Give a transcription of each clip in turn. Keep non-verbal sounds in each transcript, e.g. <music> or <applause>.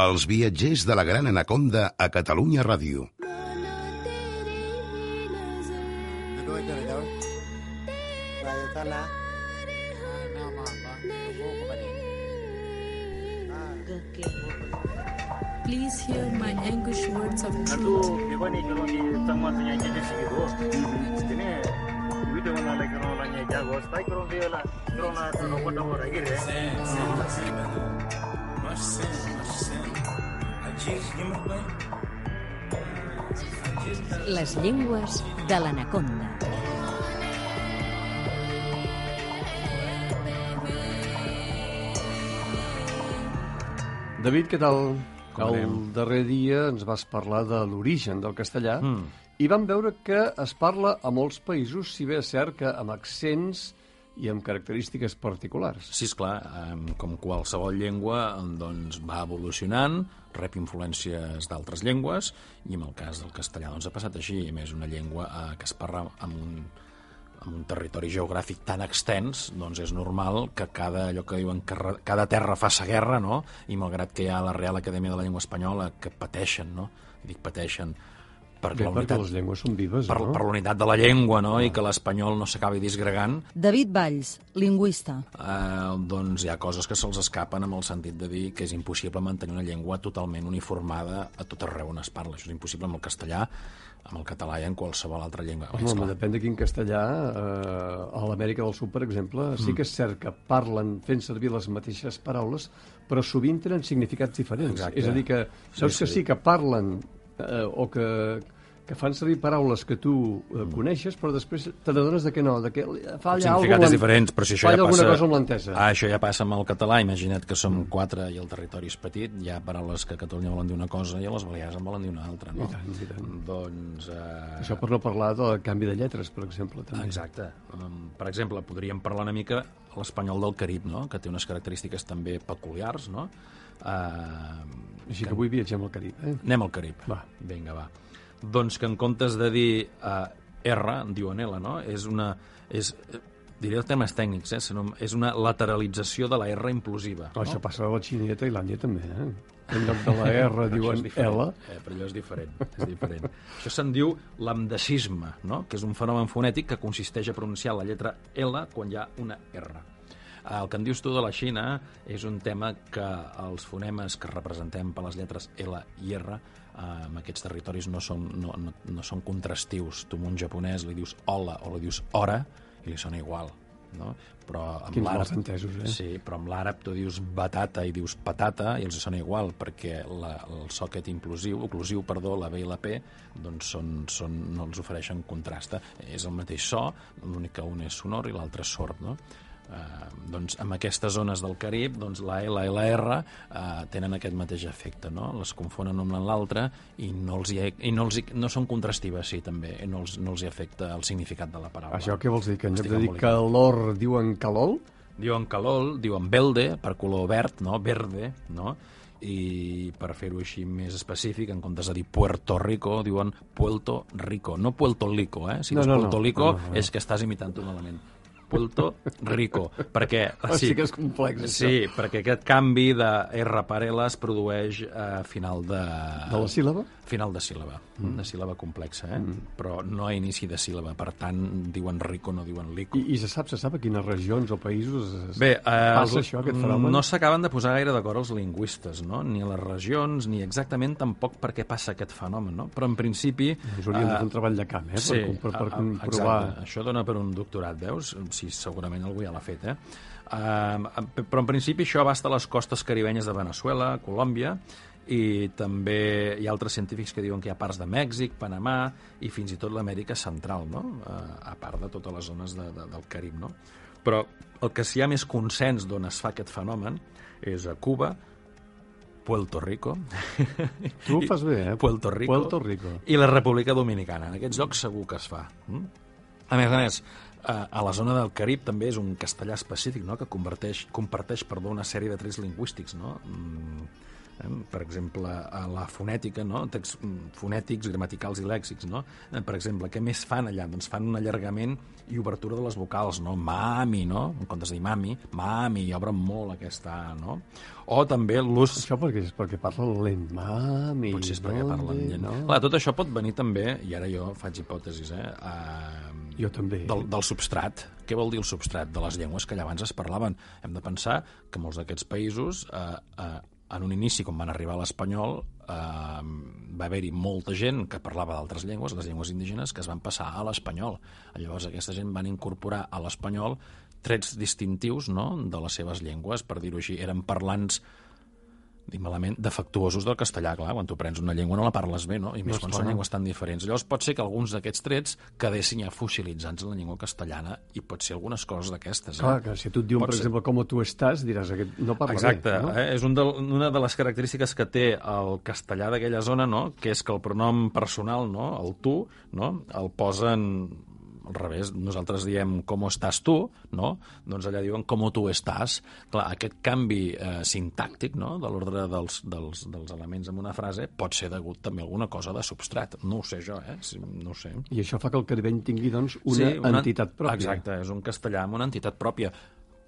Els viatgers de la Gran Anaconda a Catalunya Ràdio. Please hear my anguish words of truth. Les llengües de l'anaconda. David, què tal? Com el anem? darrer dia ens vas parlar de l'origen del castellà Mm. i vam veure que es parla a molts països, si bé és cert que amb accents i amb característiques particulars. Sí, esclar, eh, com qualsevol llengua doncs, va evolucionant, rep influències d'altres llengües, i en el cas del castellà doncs, ha passat així. A més, una llengua eh, que es parla amb un, amb un territori geogràfic tan extens, doncs és normal que cada, allò que diuen, que cada terra fa sa guerra, no? i malgrat que hi ha la Real Acadèmia de la Llengua Espanyola que pateixen, no? Dic pateixen, per Bé, la perquè unitat, les llengües són vives, per, no? per la unitat de la llengua, no? i que l'espanyol no s'acabi disgregant, David Valls, lingüista. eh, doncs hi ha coses que se'ls escapen amb el sentit de dir que és impossible mantenir una llengua totalment uniformada a tot arreu on es parla. Això és impossible amb el castellà, amb el català i en qualsevol altra llengua. Home, home, depèn de quin castellà. Eh, a l'Amèrica del Sud, per exemple, sí que és cert que parlen fent servir les mateixes paraules, però sovint tenen significats diferents. Exacte. És a dir, que saps Sí, que sí. sí que parlen eh, o que, que fan servir paraules que tu eh, coneixes, però després te n'adones de que no, de que falla alguna és diferent, però si això ja passa... alguna cosa amb l'entesa. Ah, això ja passa amb el català. Imagina't que som quatre i el territori és petit. Hi ha paraules que a Catalunya volen dir una cosa i a les Balears en volen dir una altra, no? I tant, i tant. Doncs... Eh... Això per no parlar del canvi de lletres, per exemple, també. Exacte. Um, per exemple, podríem parlar una mica l'espanyol del Carib, no? que té unes característiques també peculiars, no? Uh, Així que avui viatgem al Carib, eh? Anem al Carib. Va. Vinga, va. Doncs que en comptes de dir uh, R, en diuen L, no? És una... És, eh, diré els termes tècnics, eh? Senom- És una lateralització de la R implosiva. Però no? Això passa a la Xina i a Tailàndia també, eh? En lloc de la R diuen L. Eh, però allò és diferent. És diferent. Això se'n diu l'amdecisme, no? que és un fenomen fonètic que consisteix a pronunciar la lletra L quan hi ha una R. El que em dius tu de la Xina és un tema que els fonemes que representem per les lletres L i R eh, en aquests territoris no són, no, no, no són contrastius. Tu a un japonès li dius hola o li dius hora i li sona igual. No? Però amb Quins l'àrab- malentesos, eh? Sí, però amb l'àrab tu dius batata i dius patata i els sona igual, perquè la, el so aquest implosiu, oclusiu, perdó, la B i la P, doncs són, són, no els ofereixen contrasta. És el mateix so, l'únic que un és sonor i l'altre sord, no? Uh, doncs amb aquestes zones del Carib doncs la L i la R uh, tenen aquest mateix efecte no? les confonen una amb l'altra i, no, els hi, i no, els hi, no són contrastives sí, també, i no els, no els hi afecta el significat de la paraula Això què vols dir? Que en lloc de dir embolicat. calor diuen calol? Diuen calol, diuen velde, per color verd, no? Verde, no? I per fer-ho així més específic, en comptes de dir Puerto Rico, diuen Puerto Rico. No Puerto Rico, eh? Si No, dius no, no. Puerto Rico, No, no, no. és que estàs imitant un element. Puerto Rico, perquè... <laughs> Ah, sí que és complex, això. Sí, perquè aquest canvi de R per L es produeix a final de... De la síl·laba? Final de síl·laba, mm. de síl·laba complexa, eh? Mm. Però no a inici de síl·laba, per tant, diuen rico, no diuen lico. I, I se sap, se sap a quines regions o països es Bé, eh, passa això, aquest fenomen? no s'acaben de posar gaire d'acord els lingüistes, no? ni a les regions, ni exactament tampoc per què passa aquest fenomen, no? però en principi... Ens hauríem de fer un treball de camp, eh? Sí, per, per, per a- a- provar... Exacte. Això dona per un doctorat, veus? Sí, segurament algú ja l'ha fet, eh? Uh, però en principi això abasta les costes caribenyes de Venezuela, Colòmbia, i també hi ha altres científics que diuen que hi ha parts de Mèxic, Panamà i fins i tot l'Amèrica Central, no? Uh, a part de totes les zones de, de, del Carib, no? Però el que sí hi ha més consens d'on es fa aquest fenomen és a Cuba, Puerto Rico... Tu ho fas bé, eh? <laughs> Puerto Rico, Puerto Rico. i la República Dominicana. En aquests llocs segur que es fa. Mm? A més a més, a a la zona del Carib també és un castellà específic, no?, que converteix, comparteix perdó, una sèrie de trets lingüístics, no? Mm, Eh? Per exemple, a la fonètica, no? Text, mm, fonètics, gramaticals i lèxics, no? Eh, Per exemple, què més fan allà? Doncs fan un allargament i obertura de les vocals, no? Mami, no? En comptes de dir mami, mami, i obren molt aquesta A, no? O també l'ús... Això perquè, és perquè parla lent. Mami, Potser és perquè parlen lent. No? Clar, tot això pot venir també, i ara jo faig hipòtesis, eh? Uh, Jo també. del, del substrat. Què vol dir el substrat? De les llengües que allà abans es parlaven. Hem de pensar que molts d'aquests països, eh, eh, en un inici, quan van arribar a l'espanyol, eh, va haver-hi molta gent que parlava d'altres llengües, les llengües indígenes, que es van passar a l'espanyol. Llavors aquesta gent van incorporar a l'espanyol trets distintius no? de les seves llengües, per dir-ho així. Eren parlants dic malament, defectuosos del castellà, clar, quan tu prens una llengua no la parles bé, no? I més No, quan són llengües tan diferents. Llavors pot ser que alguns d'aquests trets quedessin ja fossilitzats en la llengua castellana i pot ser algunes coses d'aquestes. Eh? Clar, que si tu et diuen, Pot per ser. exemple, com tu estàs, diràs, aquest no parla Exacte, bé. No? eh? és un de, una de les característiques que té el castellà d'aquella zona, no? que és que el pronom personal, no? el tu, no? el posen al revés, nosaltres diem com estàs tu, no? doncs allà diuen com tu estàs. Clar, aquest canvi eh, sintàctic no? de l'ordre dels, dels, dels elements en una frase pot ser degut també a alguna cosa de substrat. No ho sé jo, eh? No ho sé. I això fa que el caribeny tingui, doncs, una, Sí, entitat pròpia. Exacte, és un castellà amb una entitat pròpia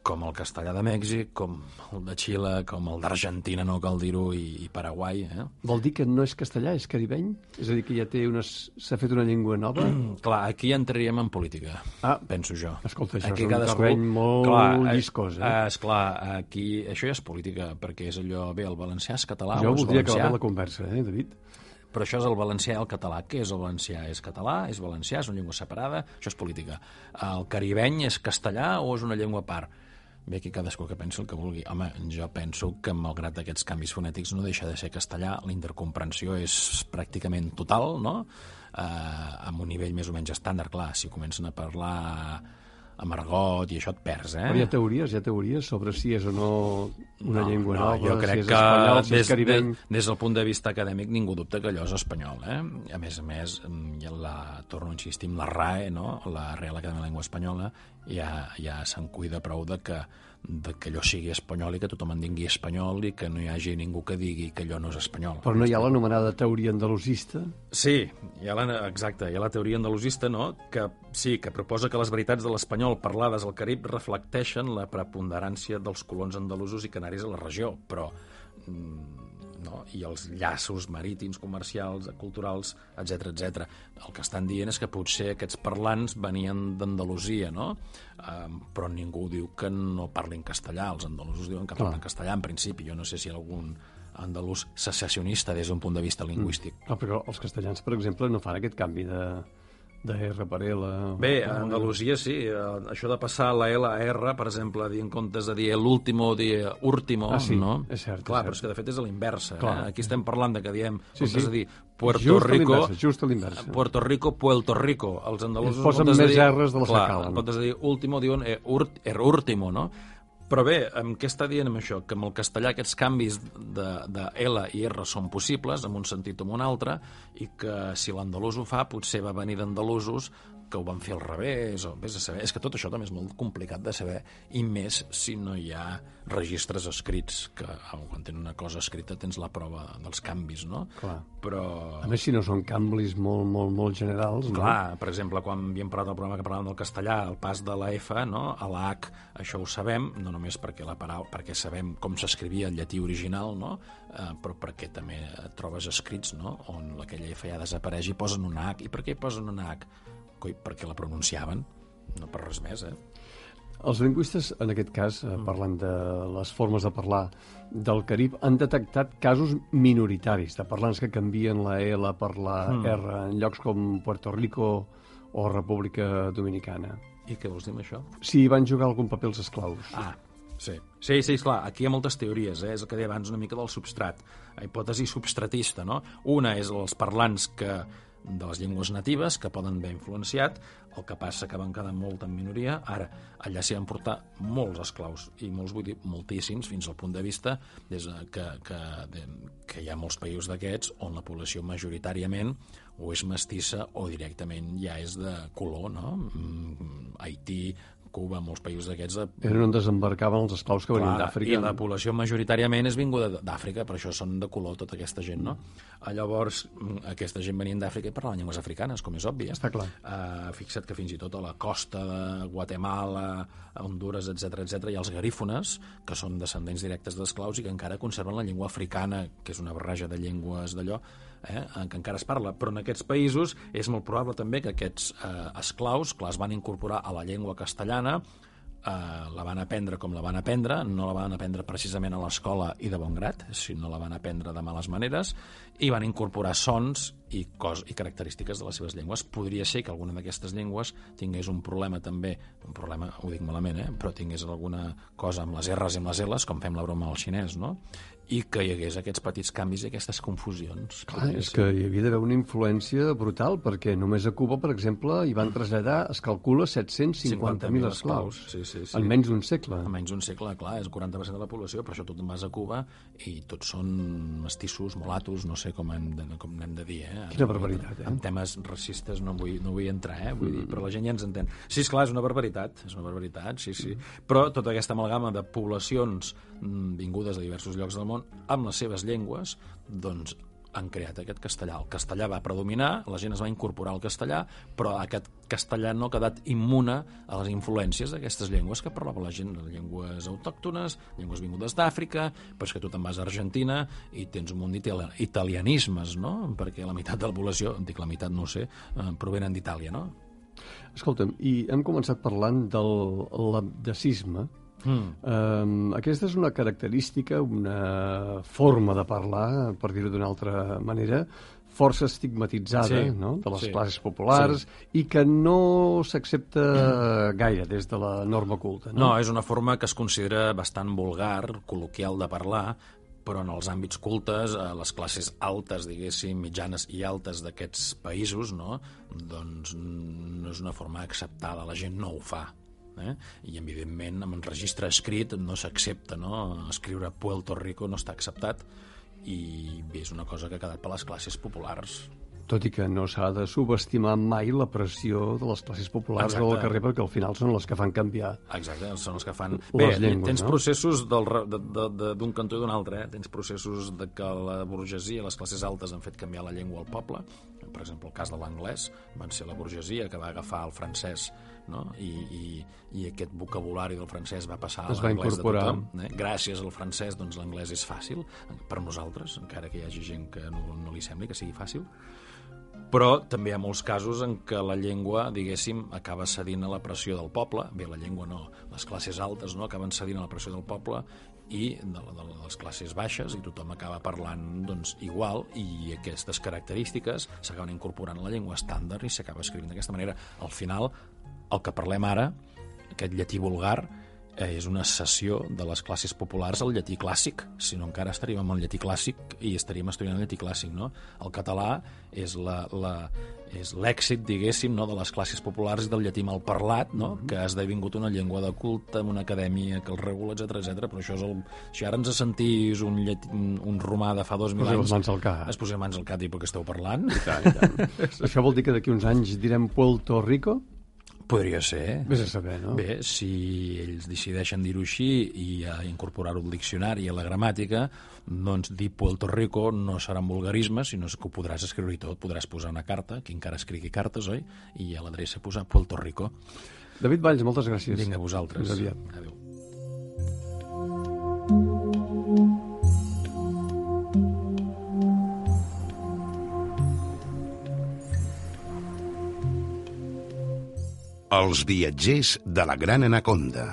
com el castellà de Mèxic, com el de Xile, com el d'Argentina, no cal dir-ho, i, i Paraguai. Eh? Vol dir que no és castellà, és caribeny? És a dir, que ja té unes... s'ha fet una llengua nova? <clears throat> Clar, aquí entraríem en política, Ah, penso jo. Escolta, això aquí és un terreny molt eh, lliscós, eh? Eh, esclar, aquí això ja és política, perquè és allò, bé, el valencià és català jo és voldria valencià, acabar la conversa, eh, David? però això és el valencià i el català. Què és el valencià? És català, és valencià, és una llengua separada, això és política. El caribeny és castellà o és una llengua a part? Bé, aquí cadascú que pensi el que vulgui. Home, jo penso que malgrat aquests canvis fonètics no deixa de ser castellà, la intercomprensió és pràcticament total, no? Eh, amb un nivell més o menys estàndard, clar, si comencen a parlar amb argot i això et perds, eh? Però hi ha teories, hi ha teories sobre si és o no una no, llengua no, nova, jo crec si és que espanyol, si des, és caribeny... des, des del punt de vista acadèmic ningú dubta que allò és espanyol. Eh? A més a més, mm, ja la, torno a insistir la RAE, no? la Real Acadèmia de la Llengua Espanyola, ja, ja se'n cuida prou de que, de que allò sigui espanyol i que tothom en dingui espanyol i que no hi hagi ningú que digui que allò no és espanyol. Però no hi ha l'anomenada teoria andalusista? Sí, hi ha la, exacte, hi ha la teoria andalusista, no?, que sí, que proposa que les veritats de l'espanyol parlades al Carib reflecteixen la preponderància dels colons andalusos i canaris a la regió, però no? i els llaços marítims, comercials, culturals, etc etc. El que estan dient és que potser aquests parlants venien d'Andalusia, no? Um, però ningú diu que no parlin castellà. Els andalusos diuen que parlen castellà en principi. Jo no sé si algun andalús secessionista des d'un punt de vista lingüístic. No, però els castellans, per exemple, no fan aquest canvi de, de R per L. Bé, a Andalusia sí, això de passar la L a R, per exemple, dir en comptes de dir l'último, dir último, Ah, sí, no? és cert, Clar, és però és cert. que de fet és a l'inversa. Eh? Aquí estem parlant de que diem, Sí, comptes sí. de dir Puerto Just a Rico, l'inversa, just a l'inversa. Puerto Rico, Puerto Rico. Els andalusos... Es posen de més dir- Rs de les que clar, calen. En comptes de dir último, diuen urt, er último, no? Però bé, amb què està dient amb això? Que amb el castellà aquests canvis de, de L i R són possibles, en un sentit o en un altre, i que si l'andalús ho fa, potser va venir d'andalusos que ho van fer al revés, o vés a saber. És que tot això també és molt complicat de saber, i més si no hi ha registres escrits, que quan tens una cosa escrita tens la prova dels canvis, no? Clar. Però... A més, si no són canvis molt, molt, molt generals, no? Clar, per exemple, quan havíem parlat del programa que parlàvem del castellà, el pas de la F no, a la H, això ho sabem, no només perquè, la paraula, perquè sabem com s'escrivia el llatí original, no? eh, però perquè també trobes escrits no? on aquella F ja desapareix i posen una H. I per què posen una H? Coi, perquè la pronunciaven, no per res més, eh? Els lingüistes, en aquest cas, Mm. eh, parlant de les formes de parlar del Carib, han detectat casos minoritaris de parlants que canvien la L per la Mm. R en llocs com Puerto Rico o República Dominicana. I què vols dir amb això? Si van jugar algun paper els esclaus. Ah, sí. Sí, sí, esclar, aquí hi ha moltes teories, eh? és el que deia abans una mica del substrat, la hipòtesi substratista, no? Una és els parlants que de les llengües natives que poden haver influenciat, el que passa que van quedar molt en minoria. Ara, allà s'hi van portar molts esclaus, i molts vull dir moltíssims, fins al punt de vista des de que, que, de, que hi ha molts països d'aquests on la població majoritàriament o és mestissa o directament ja és de color, no? Mm, Haití, Cuba, molts països d'aquests... eh, Era on desembarcaven els esclaus que venien Clar, d'Àfrica. I la població majoritàriament és vinguda d'Àfrica, per això són de color tota aquesta gent, no? Mm. Llavors, mm, aquesta gent venien d'Àfrica i parlaven llengües africanes, com és obvi. eh? Està clar. Uh, fixa't que fins i tot a la costa de Guatemala, Honduras, etc etc, hi ha els garífones, que són descendents directes d'esclaus i que encara conserven la llengua africana, que és una barreja de llengües d'allò, eh, en què encara es parla. Però en aquests països és molt probable també que aquests eh, esclaus, clar, es van incorporar a la llengua castellana, eh, la van aprendre com la van aprendre, no la van aprendre precisament a l'escola i de bon grat, sinó la van aprendre de males maneres, i van incorporar sons i, cos, i característiques de les seves llengües. Podria ser que alguna d'aquestes llengües tingués un problema també, un problema, ho dic malament, eh? però tingués alguna cosa amb les R's i amb les L's, com fem la broma al xinès, no? I que hi hagués aquests petits canvis i aquestes confusions. Clar, és que hi havia d'haver una influència brutal, perquè només a Cuba, per exemple, hi van traslladar, es calcula, 750.000 esclaus. Sí, sí, sí. En menys d'un segle. En menys d'un segle, clar, és el 40% de la població, per això te'n vas a Cuba i tots són mestissos, molatos, no sé com hem de, com n'hem de dir, eh? Quina barbaritat, eh? En temes racistes no vull, no vull entrar, eh? Vull dir, però la gent ja ens entén. Sí, és clar, és una barbaritat, és una barbaritat, sí, sí. Però tota aquesta amalgama de poblacions mm, vingudes de diversos llocs del món amb les seves llengües, doncs han creat aquest castellà. El castellà va predominar, la gent es va incorporar al castellà, però aquest castellà no ha quedat immune a les influències d'aquestes llengües que parlava la gent, les llengües autòctones, llengües vingudes d'Àfrica, però és que tu te'n vas a Argentina i tens un munt d'italianismes, no? Perquè la meitat de la població, dic la meitat, no sé, eh, provenen d'Itàlia, no? Escolta'm, i hem començat parlant del l'abdecisme. Mm. Um, aquesta és una característica, una forma de parlar, per dir-ho d'una altra manera, força estigmatitzada Sí, no? de les sí, classes populars sí. i que no s'accepta gaire des de la norma culta. No, No? és una forma que es considera bastant vulgar, col·loquial de parlar, però en els àmbits cultes, a les classes altes, diguéssim, mitjanes i altes d'aquests països, no? doncs no és una forma acceptada, la gent no ho fa. Eh? I, evidentment, amb un registre escrit no s'accepta, no? Escriure Puerto Rico no està acceptat i bé, és una cosa que ha quedat per les classes populars. Tot i que no s'ha de subestimar mai la pressió de les classes populars Exacte. del carrer, perquè al final són les que fan canviar. Exacte, són els que fan... Les Bé, llengües, tens no? processos d'un cantó i d'un altre, eh? tens processos de que la burgesia, les classes altes han fet canviar la llengua al poble, per exemple, el cas de l'anglès, van ser la burgesia que va agafar el francès no? I, i, i aquest vocabulari del francès va passar Es a l'anglès de tothom. Eh? Gràcies al francès, doncs l'anglès és fàcil per nosaltres, encara que hi hagi gent que no, no li sembli que sigui fàcil. Però també hi ha molts casos en què la llengua, diguéssim, acaba cedint a la pressió del poble. Bé, la llengua no, les classes altes no acaben cedint a la pressió del poble i de, la- de les classes baixes i tothom acaba parlant doncs, igual i aquestes característiques s'acaben incorporant a la llengua estàndard i s'acaba escrivint d'aquesta manera. Al final, el que parlem ara, aquest llatí vulgar, és una cessió de les classes populars al llatí clàssic, si no encara estaríem amb el llatí clàssic i estaríem estudiant el llatí clàssic, no? El català és la, la, és l'èxit, diguéssim, no, de les classes populars i del llatí mal parlat, no? que ha esdevingut una llengua de culte, una acadèmia que el regula, etc etc. però això és el... Si ara ens sentís un, llatí, un, romà de fa dos mil anys... mans al cap. Es posem mans al cap i per què esteu parlant? <laughs> Això vol dir que d'aquí uns anys direm Puerto Rico? Podria ser. Vés a saber, no? Bé, si ells decideixen dir-ho així i incorporar-ho al diccionari i a la gramàtica, doncs dir Puerto Rico no seran vulgarismes, sinó que ho podràs escriure i tot. Podràs posar una carta, qui encara escrigui cartes, oi? I a l'adreça posar Puerto Rico. David Valls, moltes gràcies. Vinga, a vosaltres. Adéu. Els viatgers de la Gran Anaconda.